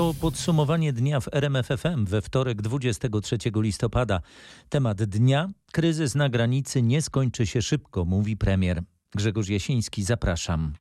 To podsumowanie dnia w RMFFM we wtorek 23 listopada. Temat dnia: kryzys na granicy nie skończy się szybko, mówi premier. Grzegorz Jasiński, zapraszam.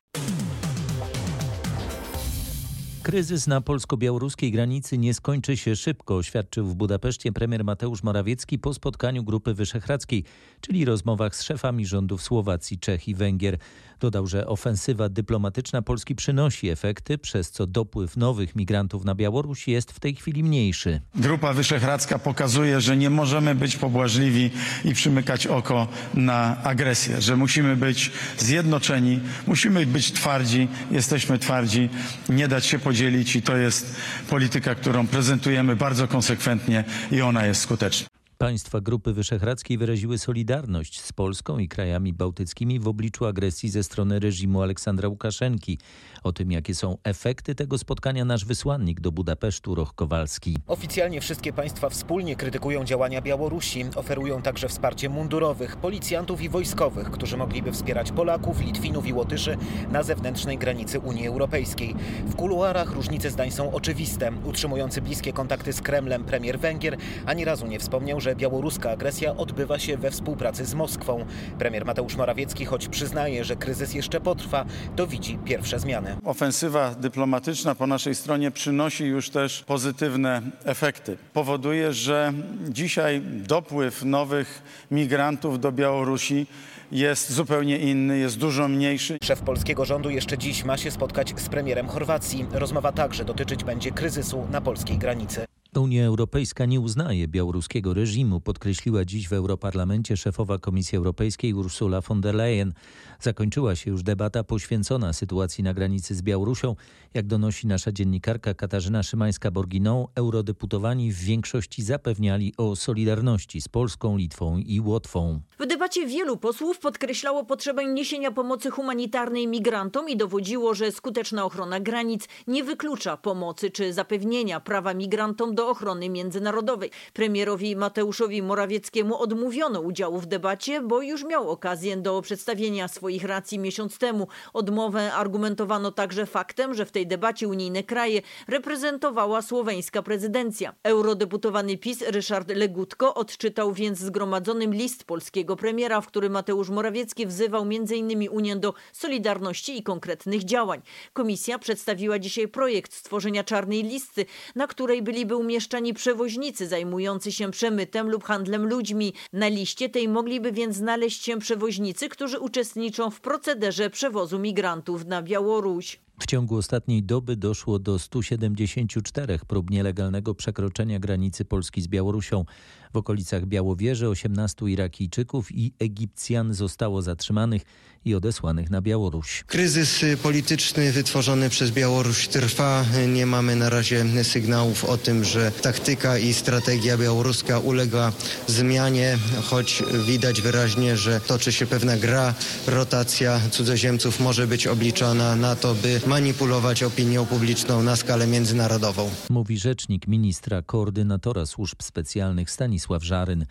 Kryzys na polsko-białoruskiej granicy nie skończy się szybko, oświadczył w Budapeszcie premier Mateusz Morawiecki po spotkaniu Grupy Wyszehradzkiej, czyli rozmowach z szefami rządów Słowacji, Czech i Węgier. Dodał, że ofensywa dyplomatyczna Polski przynosi efekty, przez co dopływ nowych migrantów na Białoruś jest w tej chwili mniejszy. Grupa Wyszehradzka pokazuje, że nie możemy być pobłażliwi i przymykać oko na agresję, że musimy być zjednoczeni, musimy być twardzi, jesteśmy twardzi, nie dać się podzielić i to jest polityka, którą prezentujemy bardzo konsekwentnie i ona jest skuteczna. Państwa Grupy Wyszehradzkiej wyraziły solidarność z Polską i krajami bałtyckimi w obliczu agresji ze strony reżimu Aleksandra Łukaszenki. O tym, jakie są efekty tego spotkania, nasz wysłannik do Budapesztu, Roch Kowalski. Oficjalnie wszystkie państwa wspólnie krytykują działania Białorusi. Oferują także wsparcie mundurowych, policjantów i wojskowych, którzy mogliby wspierać Polaków, Litwinów i Łotyszy na zewnętrznej granicy Unii Europejskiej. W kuluarach różnice zdań są oczywiste. Utrzymujący bliskie kontakty z Kremlem premier Węgier ani razu nie wspomniał, że że białoruska agresja odbywa się we współpracy z Moskwą. Premier Mateusz Morawiecki, choć przyznaje, że kryzys jeszcze potrwa, to widzi pierwsze zmiany. Ofensywa dyplomatyczna po naszej stronie przynosi już też pozytywne efekty. Powoduje, że dzisiaj dopływ nowych migrantów do Białorusi jest zupełnie inny, jest dużo mniejszy. Szef polskiego rządu jeszcze dziś ma się spotkać z premierem Chorwacji. Rozmowa także dotyczyć będzie kryzysu na polskiej granicy. Unia Europejska nie uznaje białoruskiego reżimu, podkreśliła dziś w Europarlamencie szefowa Komisji Europejskiej Ursula von der Leyen. Zakończyła się już debata poświęcona sytuacji na granicy z Białorusią. Jak donosi nasza dziennikarka Katarzyna Szymańska-Borginą, eurodeputowani w większości zapewniali o solidarności z Polską, Litwą i Łotwą. W debacie wielu posłów podkreślało potrzebę niesienia pomocy humanitarnej migrantom i dowodziło, że skuteczna ochrona granic nie wyklucza pomocy czy zapewnienia prawa migrantom do ochrony międzynarodowej. Premierowi Mateuszowi Morawieckiemu odmówiono udziału w debacie, bo już miał okazję do przedstawienia swoich racji miesiąc temu. Odmowę argumentowano także faktem, że w tej debacie unijne kraje reprezentowała słoweńska prezydencja. Eurodeputowany PiS Ryszard Legutko odczytał więc zgromadzonym list polskiego premiera, w którym Mateusz Morawiecki wzywał m.in. Unię do solidarności i konkretnych działań. Komisja przedstawiła dzisiaj projekt stworzenia czarnej listy, na której byliby umieszczani przewoźnicy zajmujący się przemytem lub handlem ludźmi. Na liście tej mogliby więc znaleźć się przewoźnicy, którzy uczestniczą w procederze przewozu migrantów na Białoruś. W ciągu ostatniej doby doszło do 174 prób nielegalnego przekroczenia granicy Polski z Białorusią. W okolicach Białowieży 18 Irakijczyków i Egipcjan zostało zatrzymanych i odesłanych na Białoruś. Kryzys polityczny wytworzony przez Białoruś trwa. Nie mamy na razie sygnałów o tym, że taktyka i strategia białoruska ulega zmianie, choć widać wyraźnie, że toczy się pewna gra. Rotacja cudzoziemców może być obliczona na to, by manipulować opinią publiczną na skalę międzynarodową. Mówi rzecznik ministra koordynatora służb specjalnych Stanisław Żaryn.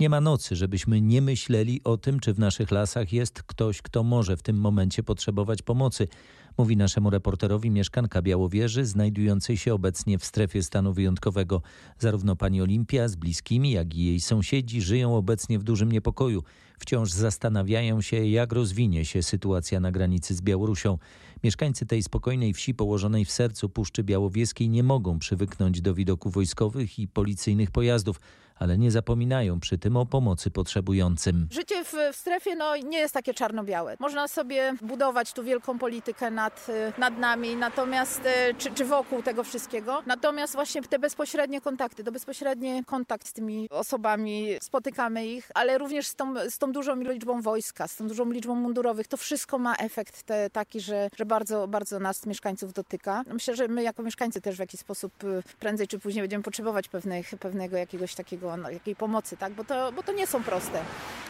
Nie ma nocy, żebyśmy nie myśleli o tym, czy w naszych lasach jest ktoś, kto może w tym momencie potrzebować pomocy, mówi naszemu reporterowi mieszkanka Białowieży, znajdującej się obecnie w strefie stanu wyjątkowego. Zarówno pani Olimpia z bliskimi, jak i jej sąsiedzi żyją obecnie w dużym niepokoju. Wciąż zastanawiają się, jak rozwinie się sytuacja na granicy z Białorusią. Mieszkańcy tej spokojnej wsi położonej w sercu Puszczy Białowieskiej nie mogą przywyknąć do widoku wojskowych i policyjnych pojazdów ale nie zapominają przy tym o pomocy potrzebującym. Życie w, w strefie no, nie jest takie czarno-białe. Można sobie budować tu wielką politykę nad, nad nami, natomiast e, czy, czy wokół tego wszystkiego. Natomiast właśnie te bezpośrednie kontakty, to bezpośredni kontakt z tymi osobami, spotykamy ich, ale również z tą, z tą dużą liczbą wojska, z tą dużą liczbą mundurowych, to wszystko ma efekt te, taki, że, że bardzo, bardzo nas, mieszkańców, dotyka. Myślę, że my jako mieszkańcy też w jakiś sposób e, prędzej czy później będziemy potrzebować pewnych, pewnego jakiegoś takiego takiego, jakiej pomocy, tak? bo, to, bo to nie są proste.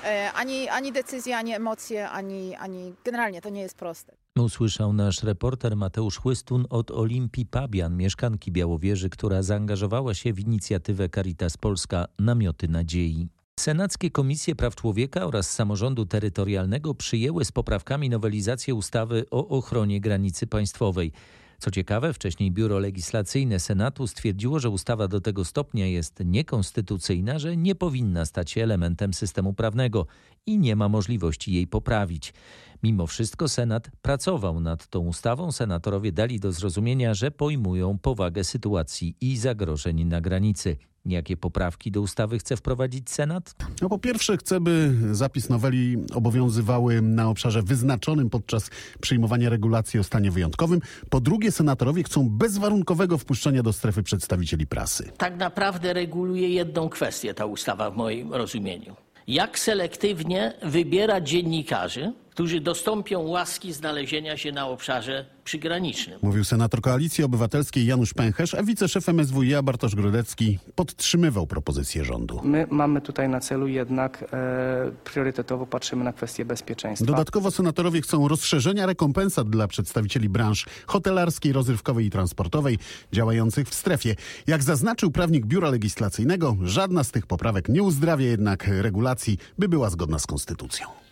E, ani, ani decyzje, ani emocje, ani, ani generalnie to nie jest proste. Usłyszał nasz reporter Mateusz Chłystun od Olimpii Pabian, mieszkanki Białowieży, która zaangażowała się w inicjatywę Caritas Polska Namioty Nadziei. Senackie Komisje Praw Człowieka oraz Samorządu Terytorialnego przyjęły z poprawkami nowelizację ustawy o ochronie granicy państwowej. Co ciekawe, wcześniej Biuro Legislacyjne Senatu stwierdziło, że ustawa do tego stopnia jest niekonstytucyjna, że nie powinna stać się elementem systemu prawnego i nie ma możliwości jej poprawić. Mimo wszystko Senat pracował nad tą ustawą. Senatorowie dali do zrozumienia, że pojmują powagę sytuacji i zagrożeń na granicy. Jakie poprawki do ustawy chce wprowadzić Senat? No po pierwsze chcę, by zapis noweli obowiązywały na obszarze wyznaczonym podczas przyjmowania regulacji o stanie wyjątkowym. Po drugie senatorowie chcą bezwarunkowego wpuszczenia do strefy przedstawicieli prasy. Tak naprawdę reguluje jedną kwestię ta ustawa w moim rozumieniu. Jak selektywnie wybierać dziennikarzy, którzy dostąpią łaski znalezienia się na obszarze przygranicznym. Mówił senator Koalicji Obywatelskiej Janusz Pęcherz, a wiceszef MSWiA Bartosz Grodecki podtrzymywał propozycję rządu. My mamy tutaj na celu jednak e, priorytetowo patrzymy na kwestie bezpieczeństwa. Dodatkowo senatorowie chcą rozszerzenia rekompensat dla przedstawicieli branż hotelarskiej, rozrywkowej i transportowej działających w strefie. Jak zaznaczył prawnik Biura Legislacyjnego, żadna z tych poprawek nie uzdrawia jednak regulacji, by była zgodna z konstytucją.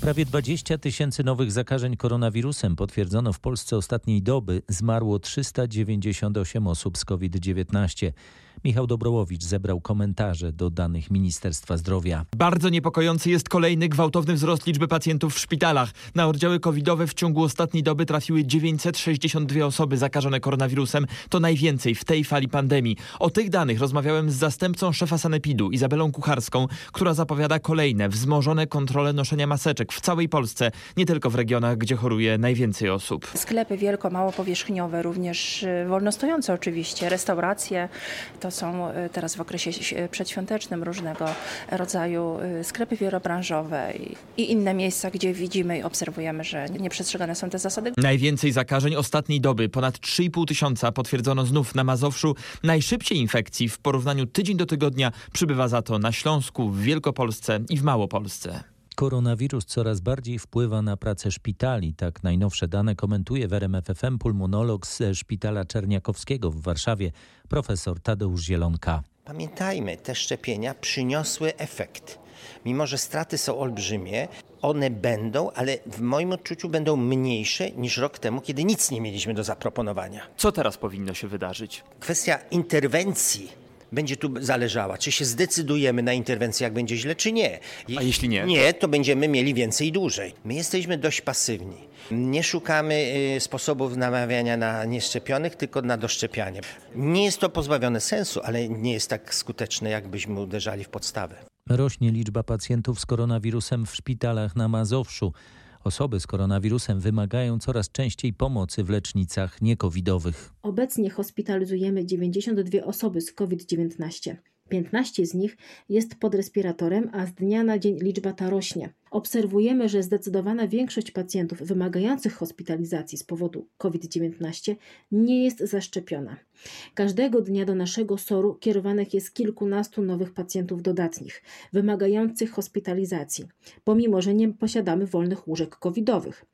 Prawie 20 tysięcy nowych zakażeń koronawirusem potwierdzono w Polsce ostatniej doby. Zmarło 398 osób z COVID-19. Michał Dobrołowicz zebrał komentarze do danych Ministerstwa Zdrowia. Bardzo niepokojący jest kolejny gwałtowny wzrost liczby pacjentów w szpitalach. Na oddziały covidowe w ciągu ostatniej doby trafiły 962 osoby zakażone koronawirusem. To najwięcej w tej fali pandemii. O tych danych rozmawiałem z zastępcą szefa Sanepidu, Izabelą Kucharską, która zapowiada kolejne wzmożone kontrole noszenia maseczek w całej Polsce, nie tylko w regionach, gdzie choruje najwięcej osób. Sklepy wielko, małopowierzchniowe, również y, wolnostojące oczywiście, restauracje, to są y, teraz w okresie ś- przedświątecznym różnego rodzaju y, sklepy wielobranżowe i, i inne miejsca, gdzie widzimy i obserwujemy, że nie przestrzegane są te zasady. Najwięcej zakażeń ostatniej doby, ponad 3,5 tysiąca, potwierdzono znów na Mazowszu. Najszybciej infekcji w porównaniu tydzień do tygodnia przybywa za to na Śląsku, w Wielkopolsce i w Małopolsce. Koronawirus coraz bardziej wpływa na pracę szpitali. Tak najnowsze dane komentuje w RMF FM pulmonolog ze Szpitala Czerniakowskiego w Warszawie, profesor Tadeusz Zielonka. Pamiętajmy, te szczepienia przyniosły efekt. Mimo, że straty są olbrzymie, one będą, ale w moim odczuciu będą mniejsze niż rok temu, kiedy nic nie mieliśmy do zaproponowania. Co teraz powinno się wydarzyć? Kwestia interwencji będzie tu zależała, czy się zdecydujemy na interwencję, jak będzie źle, czy nie. A jeśli nie? Nie, to będziemy mieli więcej i dłużej. My jesteśmy dość pasywni. Nie szukamy y, sposobów namawiania na nieszczepionych, tylko na doszczepianie. Nie jest to pozbawione sensu, ale nie jest tak skuteczne, jakbyśmy uderzali w podstawę. Rośnie liczba pacjentów z koronawirusem w szpitalach na Mazowszu. Osoby z koronawirusem wymagają coraz częściej pomocy w lecznicach niekowidowych. Obecnie hospitalizujemy 92 osoby z COVID-19. 15 z nich jest pod respiratorem, a z dnia na dzień liczba ta rośnie. Obserwujemy, że zdecydowana większość pacjentów wymagających hospitalizacji z powodu COVID-19 nie jest zaszczepiona. Każdego dnia do naszego SOR-u kierowanych jest kilkunastu nowych pacjentów dodatnich, wymagających hospitalizacji, pomimo że nie posiadamy wolnych łóżek covidowych.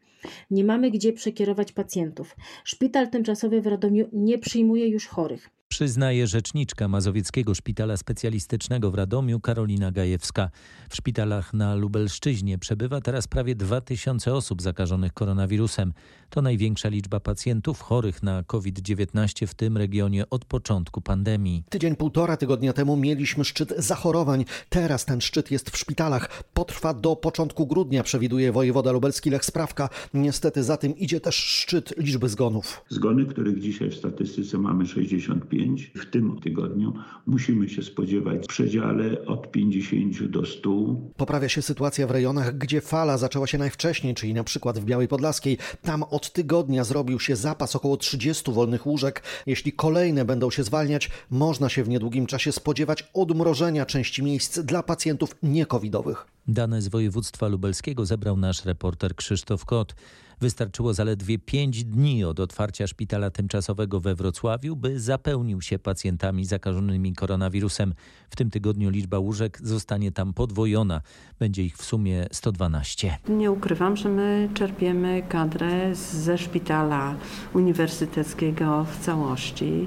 Nie mamy gdzie przekierować pacjentów. Szpital tymczasowy w Radomiu nie przyjmuje już chorych. Przyznaje rzeczniczka Mazowieckiego Szpitala Specjalistycznego w Radomiu Karolina Gajewska. W szpitalach na Lubelszczyźnie przebywa teraz prawie 2000 osób zakażonych koronawirusem. To największa liczba pacjentów chorych na COVID-19 w tym regionie od początku pandemii. Tydzień, półtora tygodnia temu mieliśmy szczyt zachorowań. Teraz ten szczyt jest w szpitalach. Potrwa do początku grudnia, przewiduje wojewoda lubelski Lech Sprawka. Niestety za tym idzie też szczyt liczby zgonów. Zgony, których dzisiaj w statystyce mamy 65, w tym tygodniu musimy się spodziewać w przedziale od 50 do 100. Poprawia się sytuacja w rejonach, gdzie fala zaczęła się najwcześniej, czyli na przykład w Białej Podlaskiej. Tam od tygodnia zrobił się zapas około 30 wolnych łóżek. Jeśli kolejne będą się zwalniać, można się w niedługim czasie spodziewać odmrożenia części miejsc dla pacjentów niekowidowych. Dane z województwa lubelskiego zebrał nasz reporter Krzysztof Kot. Wystarczyło zaledwie pięć dni od otwarcia szpitala tymczasowego we Wrocławiu, by zapełnił się pacjentami zakażonymi koronawirusem. W tym tygodniu liczba łóżek zostanie tam podwojona. Będzie ich w sumie 112. Nie ukrywam, że my czerpiemy kadrę ze szpitala uniwersyteckiego w całości.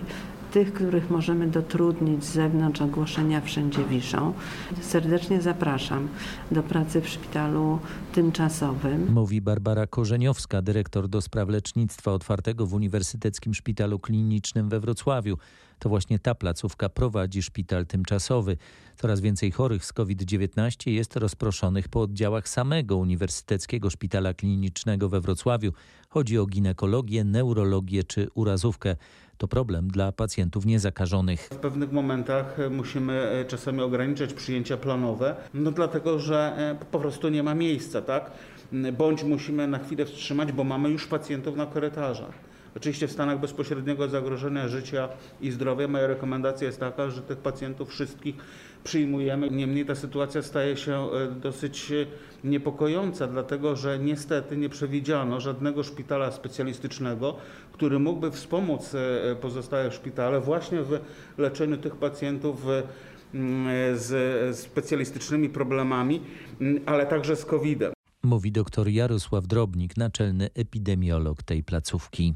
Tych, których możemy dotrudnić z zewnątrz, ogłoszenia wszędzie wiszą. Serdecznie zapraszam do pracy w szpitalu tymczasowym. Mówi Barbara Korzeniowska, dyrektor do spraw lecznictwa otwartego w Uniwersyteckim Szpitalu Klinicznym we Wrocławiu. To właśnie ta placówka prowadzi szpital tymczasowy. Coraz więcej chorych z COVID-19 jest rozproszonych po oddziałach samego Uniwersyteckiego Szpitala Klinicznego we Wrocławiu. Chodzi o ginekologię, neurologię czy urazówkę. To problem dla pacjentów niezakażonych. W pewnych momentach musimy czasami ograniczać przyjęcia planowe, no dlatego, że po prostu nie ma miejsca, tak? Bądź musimy na chwilę wstrzymać, bo mamy już pacjentów na korytarzach. Oczywiście w stanach bezpośredniego zagrożenia życia i zdrowia moja rekomendacja jest taka, że tych pacjentów wszystkich przyjmujemy. Niemniej ta sytuacja staje się dosyć niepokojąca, dlatego że niestety nie przewidziano żadnego szpitala specjalistycznego, który mógłby wspomóc pozostałe szpitale właśnie w leczeniu tych pacjentów z specjalistycznymi problemami, ale także z COVID-em. Mówi dr Jarosław Drobnik, naczelny epidemiolog tej placówki.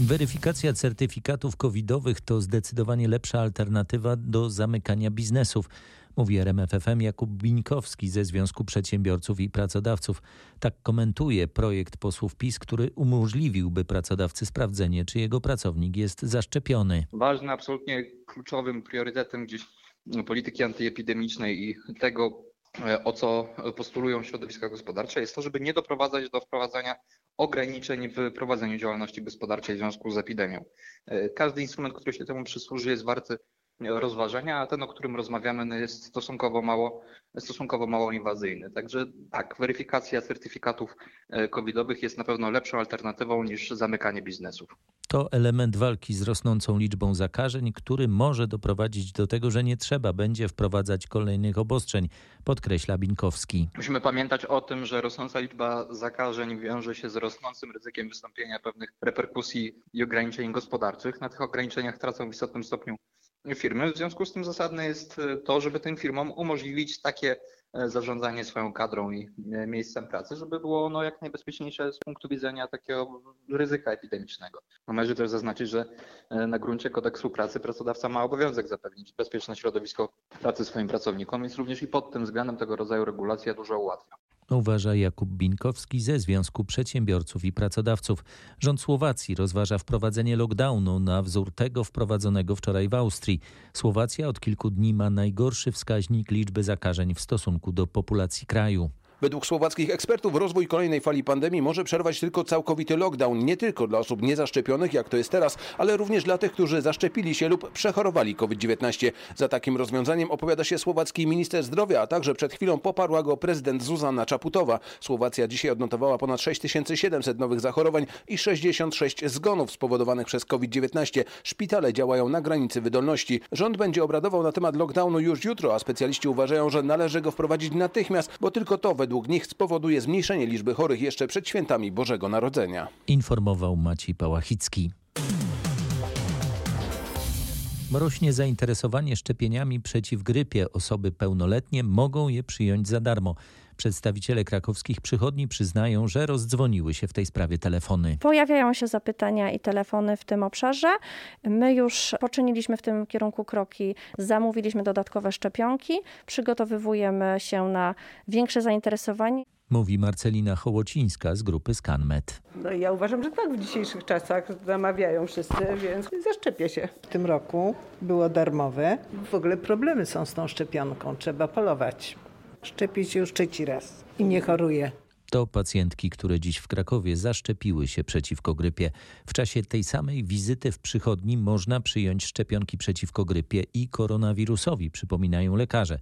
Weryfikacja certyfikatów covidowych to zdecydowanie lepsza alternatywa do zamykania biznesów, mówi RMFFM Jakub Bińkowski ze Związku Przedsiębiorców i Pracodawców. Tak komentuje projekt posłów PiS, który umożliwiłby pracodawcy sprawdzenie, czy jego pracownik jest zaszczepiony. Ważnym, absolutnie kluczowym priorytetem gdzieś polityki antyepidemicznej i tego, o co postulują środowiska gospodarcze, jest to, żeby nie doprowadzać do wprowadzania ograniczeń w prowadzeniu działalności gospodarczej w związku z epidemią. Każdy instrument, który się temu przysłuży, jest warty rozważenia, a ten, o którym rozmawiamy, no jest stosunkowo mało, stosunkowo mało inwazyjny. Także tak, weryfikacja certyfikatów covidowych jest na pewno lepszą alternatywą niż zamykanie biznesów. To element walki z rosnącą liczbą zakażeń, który może doprowadzić do tego, że nie trzeba będzie wprowadzać kolejnych obostrzeń, podkreśla Binkowski. Musimy pamiętać o tym, że rosnąca liczba zakażeń wiąże się z rosnącym ryzykiem wystąpienia pewnych reperkusji i ograniczeń gospodarczych. Na tych ograniczeniach tracą w istotnym stopniu firmy. W związku z tym zasadne jest to, żeby tym firmom umożliwić takie zarządzanie swoją kadrą i miejscem pracy, żeby było ono jak najbezpieczniejsze z punktu widzenia takiego ryzyka epidemicznego. Należy też zaznaczyć, że na gruncie kodeksu pracy pracodawca ma obowiązek zapewnić bezpieczne środowisko pracy swoim pracownikom, więc również i pod tym względem tego rodzaju regulacja dużo ułatwia. Uważa Jakub Binkowski ze Związku Przedsiębiorców i Pracodawców. Rząd Słowacji rozważa wprowadzenie lockdownu na wzór tego wprowadzonego wczoraj w Austrii. Słowacja od kilku dni ma najgorszy wskaźnik liczby zakażeń w stosunku do populacji kraju. Według słowackich ekspertów rozwój kolejnej fali pandemii może przerwać tylko całkowity lockdown, nie tylko dla osób niezaszczepionych, jak to jest teraz, ale również dla tych, którzy zaszczepili się lub przechorowali COVID-19. Za takim rozwiązaniem opowiada się słowacki minister zdrowia, a także przed chwilą poparła go prezydent Zuzana Czaputowa. Słowacja dzisiaj odnotowała ponad 6700 nowych zachorowań i 66 zgonów spowodowanych przez COVID-19. Szpitale działają na granicy wydolności. Rząd będzie obradował na temat lockdownu już jutro, a specjaliści uważają, że należy go wprowadzić natychmiast, bo tylko to według nich spowoduje zmniejszenie liczby chorych jeszcze przed świętami Bożego Narodzenia. Informował Maciej Pałachicki. Rośnie zainteresowanie szczepieniami przeciw grypie. Osoby pełnoletnie mogą je przyjąć za darmo. Przedstawiciele krakowskich przychodni przyznają, że rozdzwoniły się w tej sprawie telefony. Pojawiają się zapytania i telefony w tym obszarze. My już poczyniliśmy w tym kierunku kroki, zamówiliśmy dodatkowe szczepionki, przygotowywujemy się na większe zainteresowanie. Mówi Marcelina Hołocińska z grupy ScanMed. No ja uważam, że tak w dzisiejszych czasach zamawiają wszyscy, więc zaszczepię się. W tym roku było darmowe. W ogóle problemy są z tą szczepionką, trzeba polować. Szczepię się już trzeci raz i nie choruję. To pacjentki, które dziś w Krakowie zaszczepiły się przeciwko grypie. W czasie tej samej wizyty w przychodni można przyjąć szczepionki przeciwko grypie i koronawirusowi, przypominają lekarze.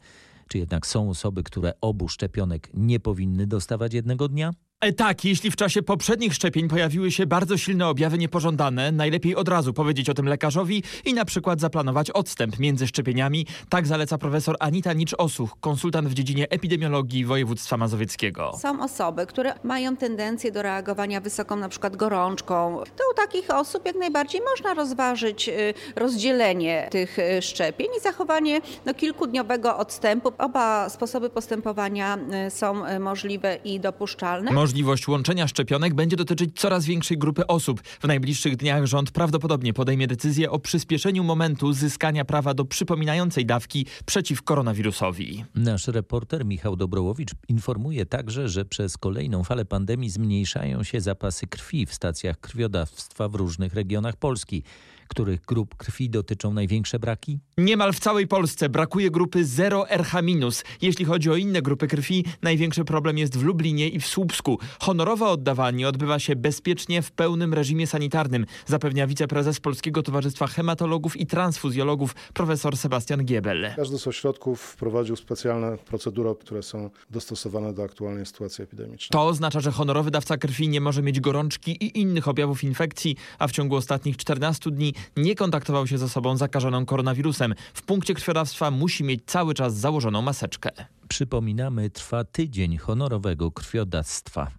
Czy jednak są osoby, które obu szczepionek nie powinny dostawać jednego dnia? E, tak, jeśli w czasie poprzednich szczepień pojawiły się bardzo silne objawy niepożądane, najlepiej od razu powiedzieć o tym lekarzowi i na przykład zaplanować odstęp między szczepieniami. Tak zaleca profesor Anita Nicz-Osuch, konsultant w dziedzinie epidemiologii województwa mazowieckiego. Są osoby, które mają tendencję do reagowania wysoką na przykład gorączką. To u takich osób jak najbardziej można rozważyć rozdzielenie tych szczepień i zachowanie no, kilkudniowego odstępu. Oba sposoby postępowania są możliwe i dopuszczalne. Można Możliwość łączenia szczepionek będzie dotyczyć coraz większej grupy osób. W najbliższych dniach rząd prawdopodobnie podejmie decyzję o przyspieszeniu momentu zyskania prawa do przypominającej dawki przeciw koronawirusowi. Nasz reporter Michał Dobrołowicz informuje także, że przez kolejną falę pandemii zmniejszają się zapasy krwi w stacjach krwiodawstwa w różnych regionach Polski. Których grup krwi dotyczą największe braki? Niemal w całej Polsce brakuje grupy 0RH-. Jeśli chodzi o inne grupy krwi, największy problem jest w Lublinie i w Słupsku. Honorowe oddawanie odbywa się bezpiecznie w pełnym reżimie sanitarnym, zapewnia wiceprezes Polskiego Towarzystwa Hematologów i Transfuzjologów profesor Sebastian Giebel. Każdy z ośrodków wprowadził specjalne procedury, które są dostosowane do aktualnej sytuacji epidemicznej. To oznacza, że honorowy dawca krwi nie może mieć gorączki i innych objawów infekcji, a w ciągu ostatnich 14 dni nie kontaktował się z osobą zakażoną koronawirusem. W punkcie krwiodawstwa musi mieć cały czas założoną maseczkę. Przypominamy, trwa tydzień honorowego krwiodawstwa.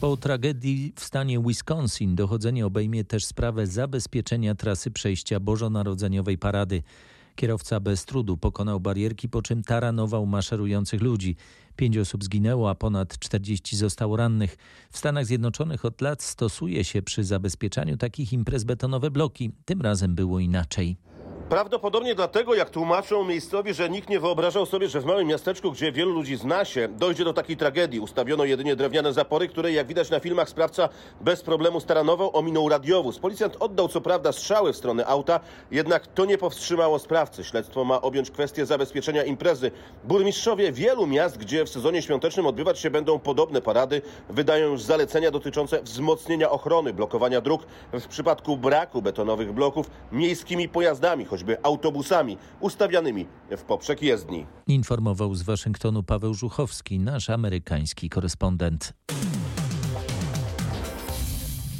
Po tragedii w stanie Wisconsin dochodzenie obejmie też sprawę zabezpieczenia trasy przejścia bożonarodzeniowej parady. Kierowca bez trudu pokonał barierki, po czym taranował maszerujących ludzi. Pięć osób zginęło, a ponad 40 zostało rannych. W Stanach Zjednoczonych od lat stosuje się przy zabezpieczaniu takich imprez betonowe bloki. Tym razem było inaczej. Prawdopodobnie dlatego, jak tłumaczą miejscowi, że nikt nie wyobrażał sobie, że w małym miasteczku, gdzie wielu ludzi zna się, dojdzie do takiej tragedii. Ustawiono jedynie drewniane zapory, które, jak widać na filmach, sprawca bez problemu staranował, ominął radiowóz. Policjant oddał co prawda strzały w stronę auta, jednak to nie powstrzymało sprawcy. Śledztwo ma objąć kwestię zabezpieczenia imprezy. Burmistrzowie wielu miast, gdzie w sezonie świątecznym odbywać się będą podobne parady, wydają już zalecenia dotyczące wzmocnienia ochrony, blokowania dróg w przypadku braku betonowych bloków miejskimi pojazdami, choćby autobusami ustawianymi w poprzek jezdni. Informował z Waszyngtonu Paweł Żuchowski, nasz amerykański korespondent.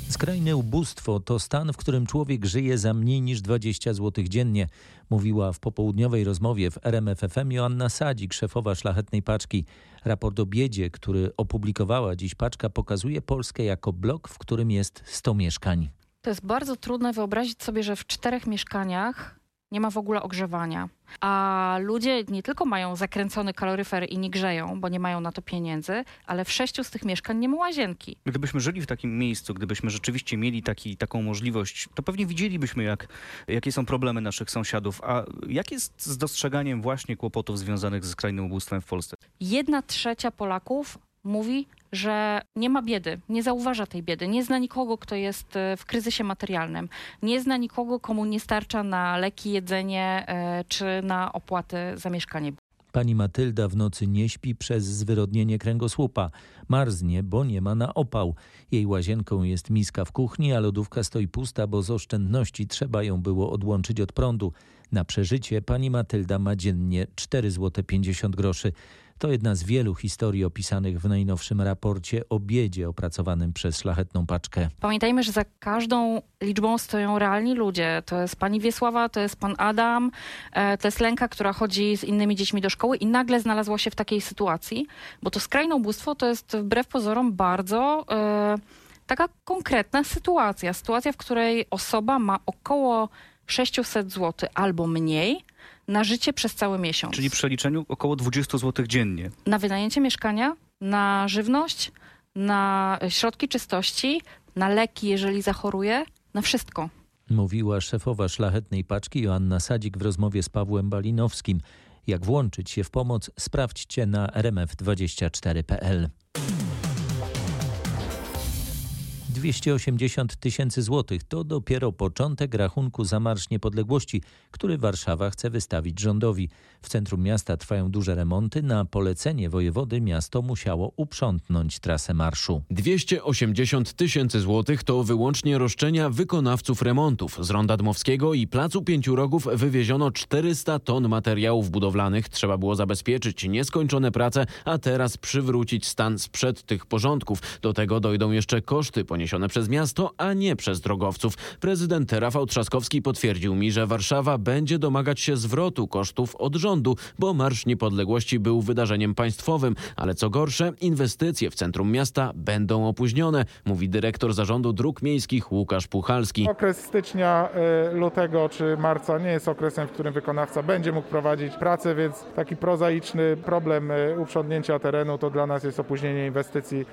Skrajne ubóstwo to stan, w którym człowiek żyje za mniej niż 20 zł dziennie, mówiła w popołudniowej rozmowie w RMFFM Joanna Sadzik, szefowa Szlachetnej Paczki. Raport o biedzie, który opublikowała dziś Paczka, pokazuje Polskę jako blok, w którym jest 100 mieszkań. To jest bardzo trudne wyobrazić sobie, że w czterech mieszkaniach nie ma w ogóle ogrzewania. A ludzie nie tylko mają zakręcony kaloryfer i nie grzeją, bo nie mają na to pieniędzy, ale w sześciu z tych mieszkań nie ma łazienki. Gdybyśmy żyli w takim miejscu, gdybyśmy rzeczywiście mieli taki, taką możliwość, to pewnie widzielibyśmy, jak, jakie są problemy naszych sąsiadów. A jak jest z dostrzeganiem właśnie kłopotów związanych ze skrajnym ubóstwem w Polsce? Jedna trzecia Polaków mówi, że nie ma biedy, nie zauważa tej biedy, nie zna nikogo, kto jest e, w kryzysie materialnym, nie zna nikogo, komu nie starcza na leki, jedzenie e, czy na opłaty za mieszkanie. Pani Matylda w nocy nie śpi przez zwyrodnienie kręgosłupa. Marznie, bo nie ma na opał. Jej łazienką jest miska w kuchni, a lodówka stoi pusta, bo z oszczędności trzeba ją było odłączyć od prądu. Na przeżycie pani Matylda ma dziennie 4,50 zł. To jedna z wielu historii opisanych w najnowszym raporcie o biedzie opracowanym przez Szlachetną Paczkę. Pamiętajmy, że za każdą liczbą stoją realni ludzie. To jest pani Wiesława, to jest pan Adam, e, to jest Lenka, która chodzi z innymi dziećmi do szkoły i nagle znalazła się w takiej sytuacji, bo to skrajne ubóstwo to jest wbrew pozorom bardzo e, taka konkretna sytuacja. Sytuacja, w której osoba ma około 600 zł albo mniej, na życie przez cały miesiąc. Czyli w przeliczeniu około 20 zł dziennie. Na wynajęcie mieszkania, na żywność, na środki czystości, na leki, jeżeli zachoruje, na wszystko. Mówiła szefowa Szlachetnej Paczki Joanna Sadzik w rozmowie z Pawłem Balinowskim. Jak włączyć się w pomoc, sprawdźcie na rmf24.pl. 280 tysięcy złotych to dopiero początek rachunku za Marsz Niepodległości, który Warszawa chce wystawić rządowi. W centrum miasta trwają duże remonty. Na polecenie wojewody miasto musiało uprzątnąć trasę marszu. 280 tysięcy złotych to wyłącznie roszczenia wykonawców remontów. Z Ronda Dmowskiego i Placu Pięciu Rogów wywieziono 400 ton materiałów budowlanych. Trzeba było zabezpieczyć nieskończone prace, a teraz przywrócić stan sprzed tych porządków. Do tego dojdą jeszcze koszty poniesione poniesione przez miasto, a nie przez drogowców. Prezydent Rafał Trzaskowski potwierdził mi, że Warszawa będzie domagać się zwrotu kosztów od rządu, bo Marsz Niepodległości był wydarzeniem państwowym, ale co gorsze, inwestycje w centrum miasta będą opóźnione, mówi dyrektor zarządu dróg miejskich Łukasz Puchalski. Okres stycznia, y, lutego czy marca nie jest okresem, w którym wykonawca będzie mógł prowadzić pracę, więc taki prozaiczny problem y, uprzątnięcia terenu to dla nas jest opóźnienie inwestycji y,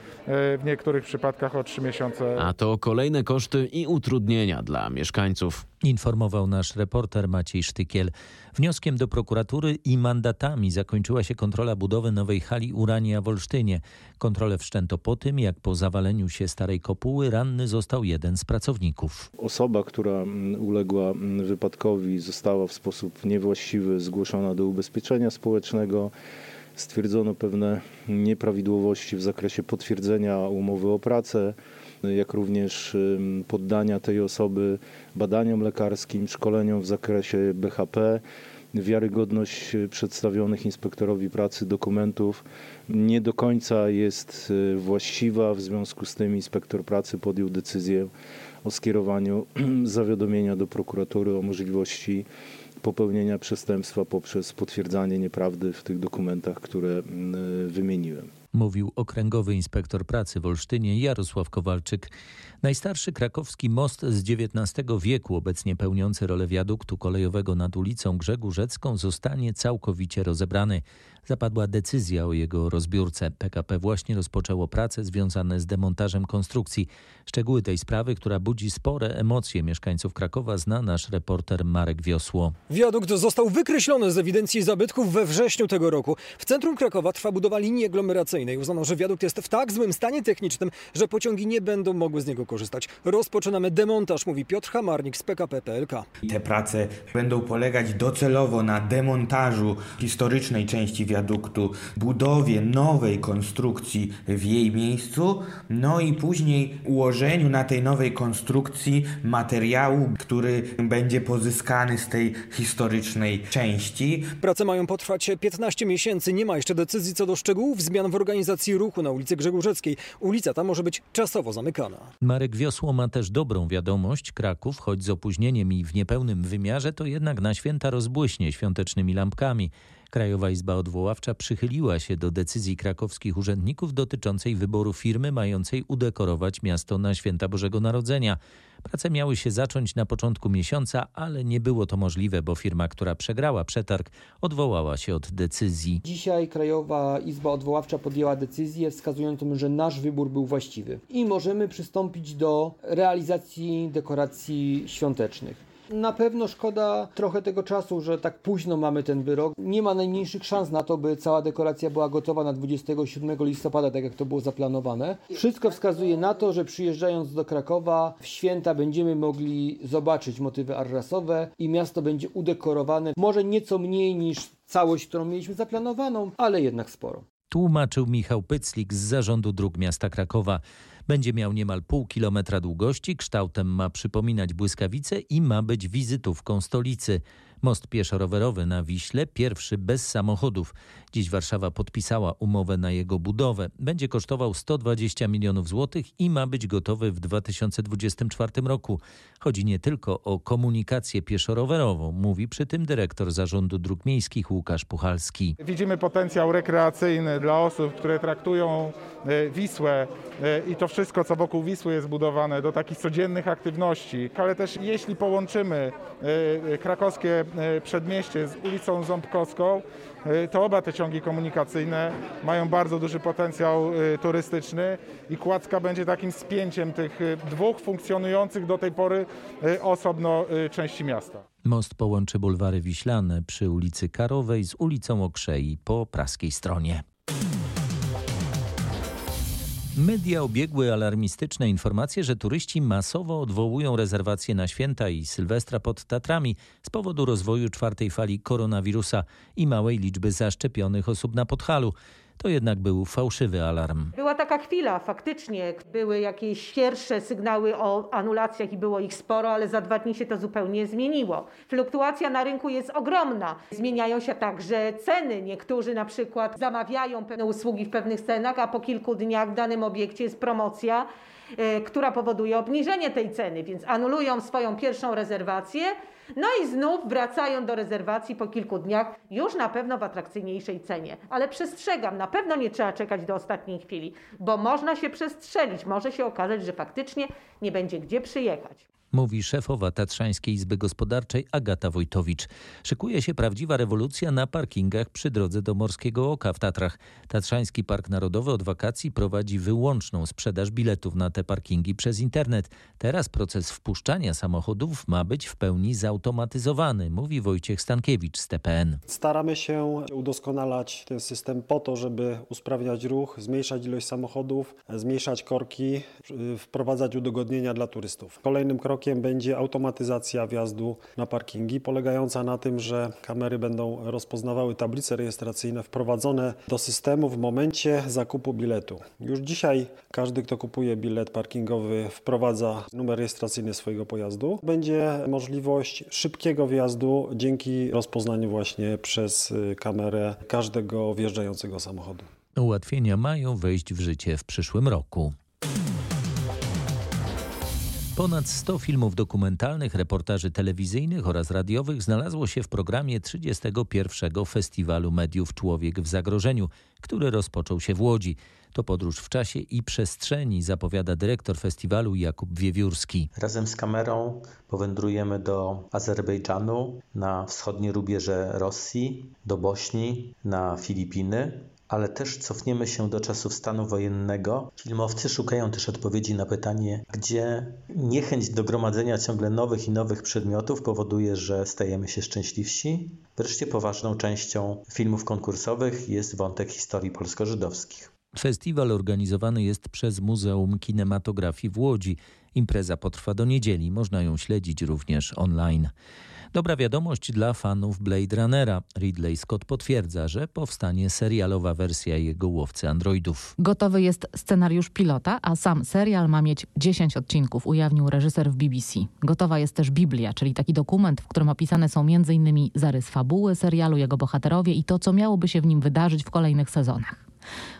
w niektórych przypadkach o trzy miesiące. A to kolejne koszty i utrudnienia dla mieszkańców. Informował nasz reporter Maciej Sztykiel. Wnioskiem do prokuratury i mandatami zakończyła się kontrola budowy nowej hali Urania w Olsztynie. Kontrolę wszczęto po tym, jak po zawaleniu się starej kopuły ranny został jeden z pracowników. Osoba, która mm, uległa mm, wypadkowi, została w sposób niewłaściwy zgłoszona do ubezpieczenia społecznego. Stwierdzono pewne nieprawidłowości w zakresie potwierdzenia umowy o pracę jak również poddania tej osoby badaniom lekarskim, szkoleniom w zakresie BHP. Wiarygodność przedstawionych inspektorowi pracy dokumentów nie do końca jest właściwa, w związku z tym inspektor pracy podjął decyzję o skierowaniu zawiadomienia do prokuratury o możliwości popełnienia przestępstwa poprzez potwierdzanie nieprawdy w tych dokumentach, które wymieniłem mówił okręgowy inspektor pracy w Olsztynie Jarosław Kowalczyk. Najstarszy krakowski most z XIX wieku, obecnie pełniący rolę wiaduktu kolejowego nad ulicą Grzegórzecką, zostanie całkowicie rozebrany. Zapadła decyzja o jego rozbiórce. PKP właśnie rozpoczęło prace związane z demontażem konstrukcji. Szczegóły tej sprawy, która budzi spore emocje mieszkańców Krakowa, zna nasz reporter Marek Wiosło. Wiadukt został wykreślony z ewidencji zabytków we wrześniu tego roku. W centrum Krakowa trwa budowa linii aglomeracyjnej. Uznano, że wiadukt jest w tak złym stanie technicznym, że pociągi nie będą mogły z niego korzystać. Rozpoczynamy demontaż, mówi Piotr Hamarnik z PKP PLK. Te prace będą polegać docelowo na demontażu historycznej części wiaduktu, budowie nowej konstrukcji w jej miejscu, no i później ułożeniu na tej nowej konstrukcji materiału, który będzie pozyskany z tej historycznej części. Prace mają potrwać 15 miesięcy. Nie ma jeszcze decyzji co do szczegółów zmian w organizacji ruchu na ulicy Grzegórzeckiej. Ulica ta może być czasowo zamykana. Marek Wiosło ma też dobrą wiadomość. Kraków, choć z opóźnieniem i w niepełnym wymiarze, to jednak na święta rozbłyśnie świątecznymi lampkami. Krajowa Izba Odwoławcza przychyliła się do decyzji krakowskich urzędników dotyczącej wyboru firmy mającej udekorować miasto na święta Bożego Narodzenia. Prace miały się zacząć na początku miesiąca, ale nie było to możliwe, bo firma, która przegrała przetarg, odwołała się od decyzji. Dzisiaj Krajowa Izba Odwoławcza podjęła decyzję wskazującą, że nasz wybór był właściwy i możemy przystąpić do realizacji dekoracji świątecznych. Na pewno szkoda trochę tego czasu, że tak późno mamy ten wyrok. Nie ma najmniejszych szans na to, by cała dekoracja była gotowa na 27 listopada, tak jak to było zaplanowane. Wszystko wskazuje na to, że przyjeżdżając do Krakowa w święta będziemy mogli zobaczyć motywy arrasowe i miasto będzie udekorowane może nieco mniej niż całość, którą mieliśmy zaplanowaną, ale jednak sporo. Tłumaczył Michał Pyclik z Zarządu Dróg Miasta Krakowa. Będzie miał niemal pół kilometra długości, kształtem ma przypominać błyskawice i ma być wizytówką stolicy. Most pieszo-rowerowy na Wiśle, pierwszy bez samochodów. Dziś Warszawa podpisała umowę na jego budowę. Będzie kosztował 120 milionów złotych i ma być gotowy w 2024 roku. Chodzi nie tylko o komunikację pieszo-rowerową, mówi przy tym dyrektor Zarządu Dróg Miejskich Łukasz Puchalski. Widzimy potencjał rekreacyjny dla osób, które traktują e, Wisłę e, i to wszystko, co wokół Wisły jest budowane, do takich codziennych aktywności. Ale też jeśli połączymy e, krakowskie przedmieście z ulicą Ząbkowską, to oba te ciągi komunikacyjne mają bardzo duży potencjał turystyczny i Kładzka będzie takim spięciem tych dwóch funkcjonujących do tej pory osobno części miasta. Most połączy bulwary Wiślane przy ulicy Karowej z ulicą Okrzei po praskiej stronie. Media obiegły alarmistyczne informacje, że turyści masowo odwołują rezerwacje na święta i Sylwestra pod Tatrami z powodu rozwoju czwartej fali koronawirusa i małej liczby zaszczepionych osób na Podhalu. To jednak był fałszywy alarm. Była taka chwila, faktycznie były jakieś pierwsze sygnały o anulacjach i było ich sporo, ale za dwa dni się to zupełnie zmieniło. Fluktuacja na rynku jest ogromna. Zmieniają się także ceny. Niektórzy na przykład zamawiają pewne usługi w pewnych cenach, a po kilku dniach w danym obiekcie jest promocja, e, która powoduje obniżenie tej ceny, więc anulują swoją pierwszą rezerwację. No i znów wracają do rezerwacji po kilku dniach, już na pewno w atrakcyjniejszej cenie. Ale przestrzegam, na pewno nie trzeba czekać do ostatniej chwili, bo można się przestrzelić, może się okazać, że faktycznie nie będzie gdzie przyjechać. Mówi szefowa Tatrzańskiej Izby Gospodarczej Agata Wojtowicz. Szykuje się prawdziwa rewolucja na parkingach przy drodze do Morskiego Oka w Tatrach. Tatrzański Park Narodowy od wakacji prowadzi wyłączną sprzedaż biletów na te parkingi przez internet. Teraz proces wpuszczania samochodów ma być w pełni zautomatyzowany, mówi Wojciech Stankiewicz z TPN. Staramy się udoskonalać ten system po to, żeby usprawniać ruch, zmniejszać ilość samochodów, zmniejszać korki, wprowadzać udogodnienia dla turystów. Kolejnym krokiem krokiem będzie automatyzacja wjazdu na parkingi, polegająca na tym, że kamery będą rozpoznawały tablice rejestracyjne wprowadzone do systemu w momencie zakupu biletu. Już dzisiaj każdy, kto kupuje bilet parkingowy, wprowadza numer rejestracyjny swojego pojazdu. Będzie możliwość szybkiego wjazdu dzięki rozpoznaniu właśnie przez kamerę każdego wjeżdżającego samochodu. Ułatwienia mają wejść w życie w przyszłym roku. Ponad 100 filmów dokumentalnych, reportaży telewizyjnych oraz radiowych znalazło się w programie 31. Festiwalu Mediów Człowiek w Zagrożeniu, który rozpoczął się w Łodzi. To podróż w czasie i przestrzeni, zapowiada dyrektor festiwalu Jakub Wiewiórski. Razem z kamerą powędrujemy do Azerbejdżanu, na wschodnie rubieże Rosji, do Bośni, na Filipiny ale też cofniemy się do czasów stanu wojennego. Filmowcy szukają też odpowiedzi na pytanie, gdzie niechęć do gromadzenia ciągle nowych i nowych przedmiotów powoduje, że stajemy się szczęśliwsi. Wreszcie poważną częścią filmów konkursowych jest wątek historii polsko-żydowskich. Festiwal organizowany jest przez Muzeum Kinematografii w Łodzi. Impreza potrwa do niedzieli, można ją śledzić również online. Dobra wiadomość dla fanów Blade Runnera. Ridley Scott potwierdza, że powstanie serialowa wersja jego łowcy androidów. Gotowy jest scenariusz pilota, a sam serial ma mieć 10 odcinków, ujawnił reżyser w BBC. Gotowa jest też Biblia, czyli taki dokument, w którym opisane są m.in. zarys fabuły serialu, jego bohaterowie i to, co miałoby się w nim wydarzyć w kolejnych sezonach.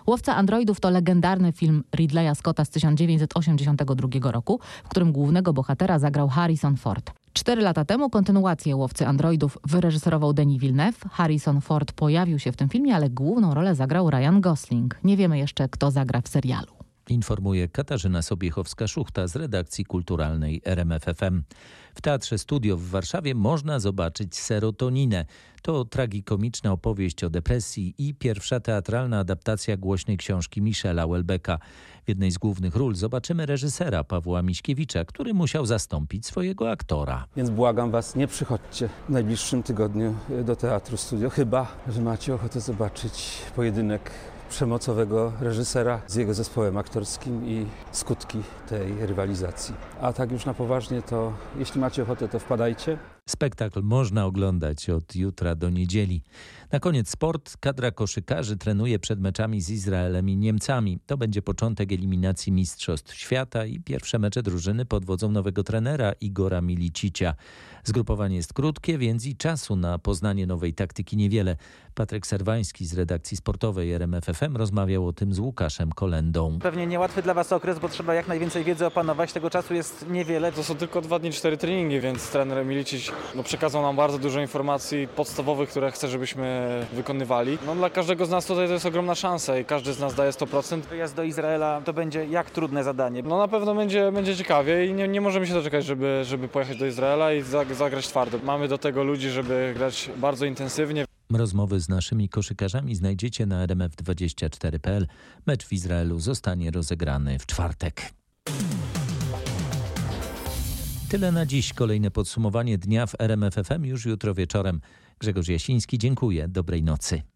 Łowca androidów to legendarny film Ridleya Scotta z 1982 roku, w którym głównego bohatera zagrał Harrison Ford. Cztery lata temu kontynuację Łowcy Androidów wyreżyserował Denis Villeneuve. Harrison Ford pojawił się w tym filmie, ale główną rolę zagrał Ryan Gosling. Nie wiemy jeszcze, kto zagra w serialu. Informuje Katarzyna Sobiechowska-Szuchta z redakcji kulturalnej RMFFM. W Teatrze Studio w Warszawie można zobaczyć Serotoninę. To tragikomiczna opowieść o depresji i pierwsza teatralna adaptacja głośnej książki Michela Welbecka. W jednej z głównych ról zobaczymy reżysera Pawła Miśkiewicza, który musiał zastąpić swojego aktora. Więc błagam Was, nie przychodźcie w najbliższym tygodniu do Teatru Studio, chyba, że macie ochotę zobaczyć pojedynek przemocowego reżysera z jego zespołem aktorskim i skutki tej rywalizacji. A tak już na poważnie, to jeśli macie ochotę, to wpadajcie. Spektakl można oglądać od jutra do niedzieli. Na koniec sport. Kadra koszykarzy trenuje przed meczami z Izraelem i Niemcami. To będzie początek eliminacji Mistrzostw Świata i pierwsze mecze drużyny pod wodzą nowego trenera Igora Milicicia. Zgrupowanie jest krótkie, więc i czasu na poznanie nowej taktyki niewiele. Patryk Serwański z redakcji sportowej RMFFM rozmawiał o tym z Łukaszem Kolendą. Pewnie niełatwy dla Was okres, bo trzeba jak najwięcej wiedzy opanować. Tego czasu jest niewiele. To są tylko dwa dni, cztery treningi, więc trener Milicic no, przekazał nam bardzo dużo informacji podstawowych, które chce, żebyśmy wykonywali. No, dla każdego z nas tutaj to jest ogromna szansa i każdy z nas daje 100%. Wyjazd do Izraela to będzie jak trudne zadanie? No na pewno będzie, będzie ciekawie i nie, nie możemy się doczekać, żeby, żeby pojechać do Izraela i zagrać twardo. Mamy do tego ludzi, żeby grać bardzo intensywnie. Rozmowy z naszymi koszykarzami znajdziecie na rmf24.pl. Mecz w Izraelu zostanie rozegrany w czwartek. Tyle na dziś. Kolejne podsumowanie dnia w RMFFM już jutro wieczorem. Grzegorz Jasiński, dziękuję. Dobrej nocy.